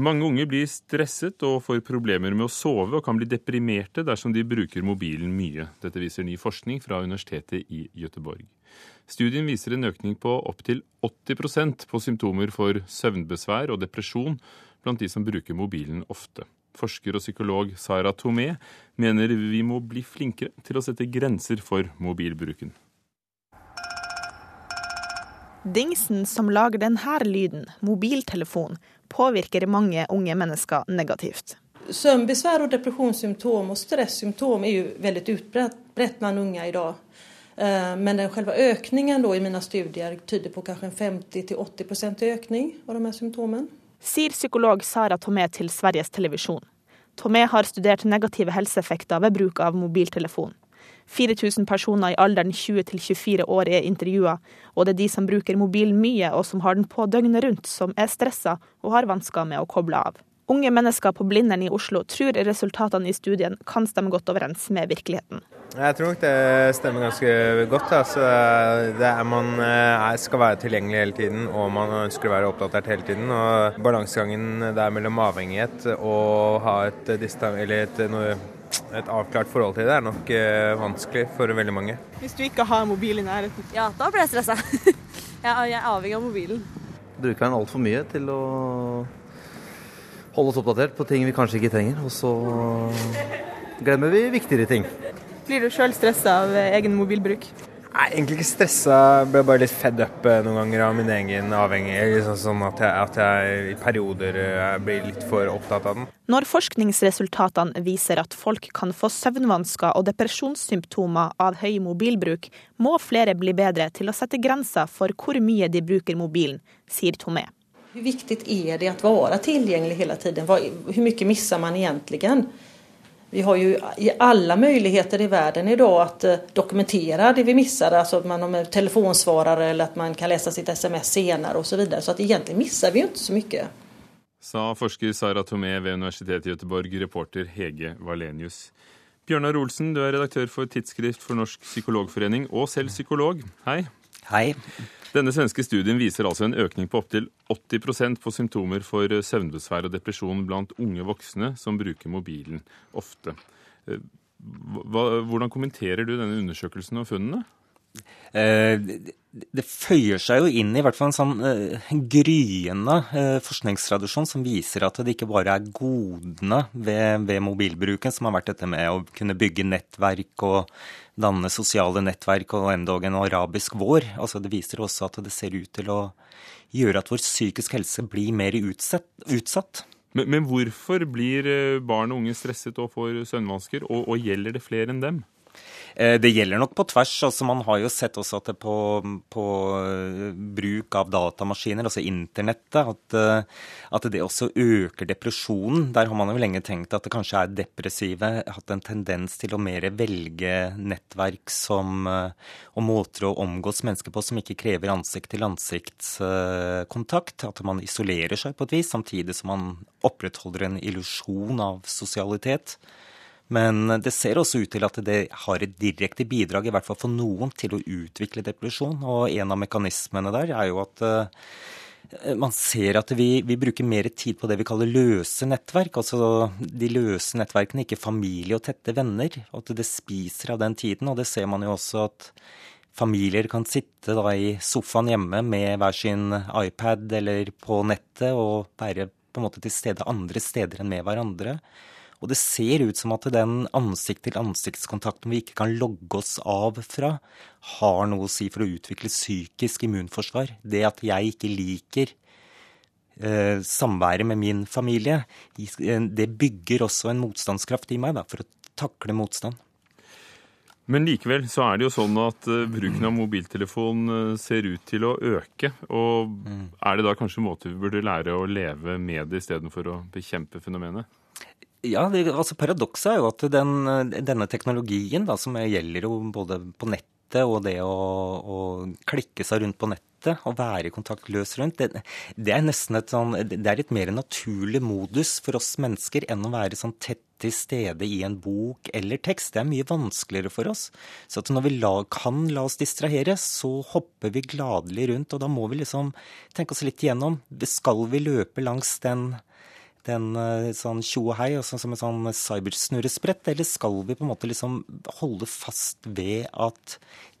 Mange unge blir stresset og får problemer med å sove og kan bli deprimerte dersom de bruker mobilen mye. Dette viser ny forskning fra Universitetet i Gøteborg. Studien viser en økning på opptil 80% på symptomer for søvnbesvær og depresjon blant de som bruker mobilen ofte. Forsker og psykolog Sara Tomé mener vi må bli flinkere til å sette grenser for mobilbruken. Dingsen som lager denne lyden, mobiltelefon, påvirker mange unge mennesker negativt. Søvnbesvær og depresjonssymptom og stressymptom er jo veldig utbredt blant unge i dag. Eh, men den selve økningen i mine studier tyder på kanskje en 50-80% økning av de her symptomene. Sier psykolog Sara Tomé til Sveriges Televisjon. Tomé har studert negative helseeffekter ved bruk av mobiltelefon. 4000 personer i alderen 20 til 24 år er intervjua, og det er de som bruker mobilen mye og som har den på døgnet rundt, som er stressa og har vansker med å koble av. Unge mennesker på Blindern i Oslo tror resultatene i studien kan stemme godt overens med virkeligheten. Jeg tror nok det stemmer ganske godt. Altså, er, man er, skal være tilgjengelig hele tiden, og man ønsker å være oppdatert hele tiden. og Balansegangen der mellom avhengighet og ha et, et, noe, et avklart forhold til det er nok eh, vanskelig for veldig mange. Hvis du ikke har mobil i nærheten? Ja, da blir jeg stressa. jeg er avhengig av mobilen. Bruker den altfor mye til å holde oss oppdatert på ting vi kanskje ikke trenger. Og så glemmer vi viktigere ting. Blir du sjøl stressa av egen mobilbruk? Nei, egentlig ikke stressa. Ble bare litt fed up eh, noen ganger av min egen avhengighet. Liksom sånn at jeg, at jeg, i perioder eh, blir litt for opptatt av den. Når forskningsresultatene viser at folk kan få søvnvansker og depresjonssymptomer av høy mobilbruk, må flere bli bedre til å sette grenser for hvor mye de bruker mobilen, sier Tomé. Hvor viktig er det å være tilgjengelig hele tiden? Hvor mye mister man egentlig? Vi har jo i alle muligheter i verden i dag å eh, dokumentere det vi misser. Altså at man har med telefonsvarere eller at man kan lese sitt SMS senere osv. Så, videre. så at egentlig mister vi jo ikke så mye. Sa forsker Sara Tomé ved Universitetet i Göteborg, reporter Hege Valenius. Bjørnar Olsen, du er redaktør for Tidsskrift for Norsk Psykologforening og selv psykolog. Hei. Hei. Denne svenske studien viser altså en økning på opptil 80% på symptomer for søvnbesvær og depresjon blant unge voksne som bruker mobilen ofte. Eh, hvordan kommenterer du denne undersøkelsen og funnene? Eh, det føyer seg jo inn i hvert fall en sånn eh, gryende forskningstradisjon som viser at det ikke bare er godene ved, ved mobilbruken, som har vært dette med å kunne bygge nettverk og danne sosiale nettverk og endog en arabisk vår. Altså det viser også at det ser ut til å gjøre at vår psykisk helse blir mer utsatt. Men, men, hvorfor blir eh, barn og unge stresset og får søvnvansker, og, og gjelder det flere enn dem? Eh, det gjelder nok på tvers. altså Man har jo sett også at det på, på eh, bruk av datamaskiner, altså internettet, at, eh, at, det også øker depresjonen. Der har man jo lenge tenkt at det kanskje er depressive. Hatt en tendens til å mer velge nettverk som, og måter å omgås mennesker på som ikke krever ansikt-til-ansikt-kontakt. At man isolerer seg på et vis, samtidig som man opprettholder en illusjon av sosialitet. Men det ser også ut til at det har et direkte bidrag, i hvert fall for noen, til å utvikle depresjon. Og en av mekanismene der er jo at uh, man ser at vi, vi, bruker mer tid på det vi kaller løse nettverk. Altså de løse nettverkene, ikke familie og tette venner. At det spiser av den tiden. Og det ser man jo også at familier kan sitte da i sofaen hjemme med hver sin iPad eller på nettet og være på en måte til stede andre steder enn med hverandre. Og det ser ut som at den ansikt-til-ansiktskontakten vi ikke kan logge oss av fra, har noe å si for å utvikle psykisk immunforsvar. Det at jeg ikke liker eh, samværet med min familie, det bygger også en motstandskraft i meg da, for å takle motstand. Men likevel så er det jo sånn at uh, bruken av mobiltelefon uh, ser ut til å øke. Og mm. er det da kanskje en måte vi burde lære å leve med det istedenfor å bekjempe fenomenet? Ja, det, altså Paradokset er jo at den, denne teknologien, da, som gjelder jo både på nettet og det å, å klikke seg rundt på nettet og være kontaktløs rundt, det, det, er nesten et sånn Det er et mer naturlig modus for oss mennesker enn å være sånn tett til stede i en bok eller tekst. Det er mye vanskeligere for oss. Så når vi la, kan la oss distrahere, så hopper vi gladelig rundt. Og da må vi liksom tenke oss litt igjennom. Skal vi løpe langs den den en sånn tjo og hei, og sånn som en sånn cybersnurresprett? Eller skal vi på en måte liksom holde fast ved at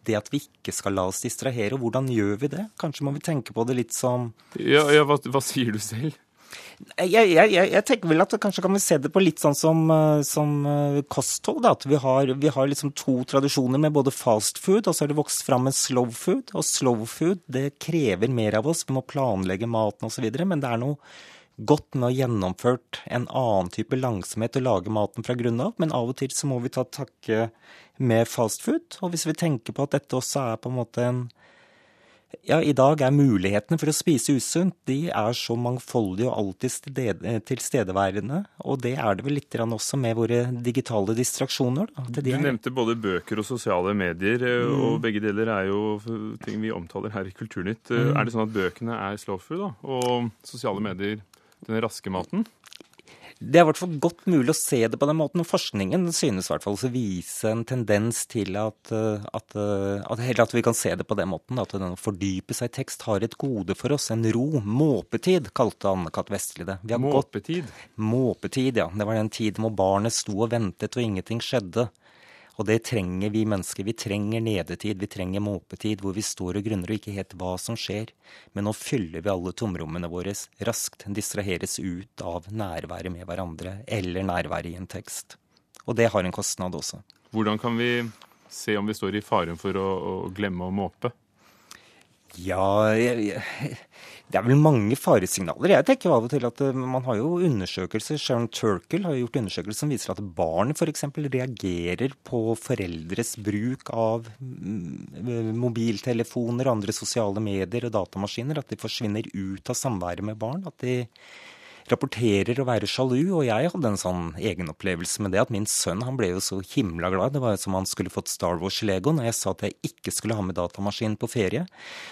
det at vi ikke skal la oss distrahere, og hvordan gjør vi det? Kanskje må vi tenke på det litt som Ja, ja hva, hva sier du selv? Jeg, jeg, jeg, tenker vel at kanskje kan vi se det på litt sånn som, eh, som eh, kosthold. Da. At vi har, vi har liksom to tradisjoner med både fast food, og så har det vokst fram med slow food. Og slow food det krever mer av oss. Vi må planlegge maten osv. Men det er noe godt med å gjennomført en annen type langsomhet og lage maten fra grunnen av. Men av og til så må vi ta takke med fastfood. Og hvis vi tenker på at dette også er på en måte en ja, i dag er mulighetene for å spise usunt de er så mangfoldige og alltid tilstedeværende. Og det er det vel litt også med våre digitale distraksjoner. du nevnte både bøker og sosiale medier, eh, mm. og begge deler er jo ting vi omtaler her i Kulturnytt. Mm. Er det sånn at bøkene er slow food, da, og sosiale medier den raske maten? Det er i hvert fall godt mulig å se det på den måten. og Forskningen synes i hvert fall å vise en tendens til at, eh, at, eh, at, at vi kan se det på den måten. At den å fordype seg i tekst har et gode for oss. En ro. Måpetid, kalte Anne-Kat. Vestli det. Måpetid? Gått, måpetid, ja. Det var den tiden hvor barnet sto og ventet og ingenting skjedde. Og det trenger vi mennesker. Vi trenger nedetid, vi trenger måpetid, hvor vi står og grunner og ikke helt hva som skjer. Men nå fyller vi alle tomrommene våre raskt, distraheres ut av nærværet med hverandre eller nærværet i en tekst. Og det har en kostnad også. Hvordan kan vi se om vi står i faren for å, å glemme å måpe? Ja, jeg, jeg, det er vel mange faresignaler. Jeg tenker av og til at eh, man har jo undersøkelser, Sharon Turkle har gjort undersøkelser som viser at barn f.eks. reagerer på foreldres bruk av mm, mobiltelefoner, andre sosiale medier og datamaskiner. At de forsvinner ut av samværet med barn. At de rapporterer å være sjalu, og jeg hadde en sånn egenopplevelse med det at min sønn han ble jo så himla glad. Det var jo som han skulle fått Star Wars-lego når jeg sa at jeg ikke skulle ha med datamaskin på ferie.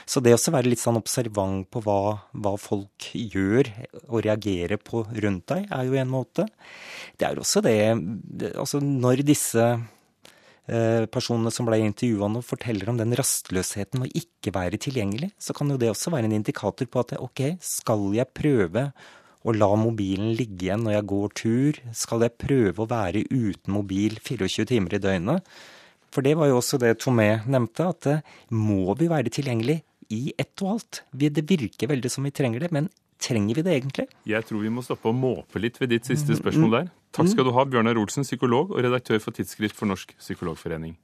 Så det å være litt sånn observant på hva, hva, folk gjør og reagerer på rundt deg, er jo en måte. Det er også det, Altså når disse eh, personene som ble intervjua nå, forteller om den rastløsheten å ikke være tilgjengelig, så kan jo det også være en indikator på at ok, skal jeg prøve å la mobilen ligge igjen når jeg går tur? Skal jeg prøve å være uten mobil 24 timer i døgnet? For det var jo også det Tomé nevnte, at det må vi være tilgjengelig i ett og alt? Det virker veldig som vi trenger det, men trenger vi det egentlig? Jeg tror vi må stoppe å måpe litt ved ditt siste mm, spørsmål mm. der. Takk skal du ha, Bjørnar Olsen, psykolog og redaktør for Tidsskrift for Norsk Psykologforening.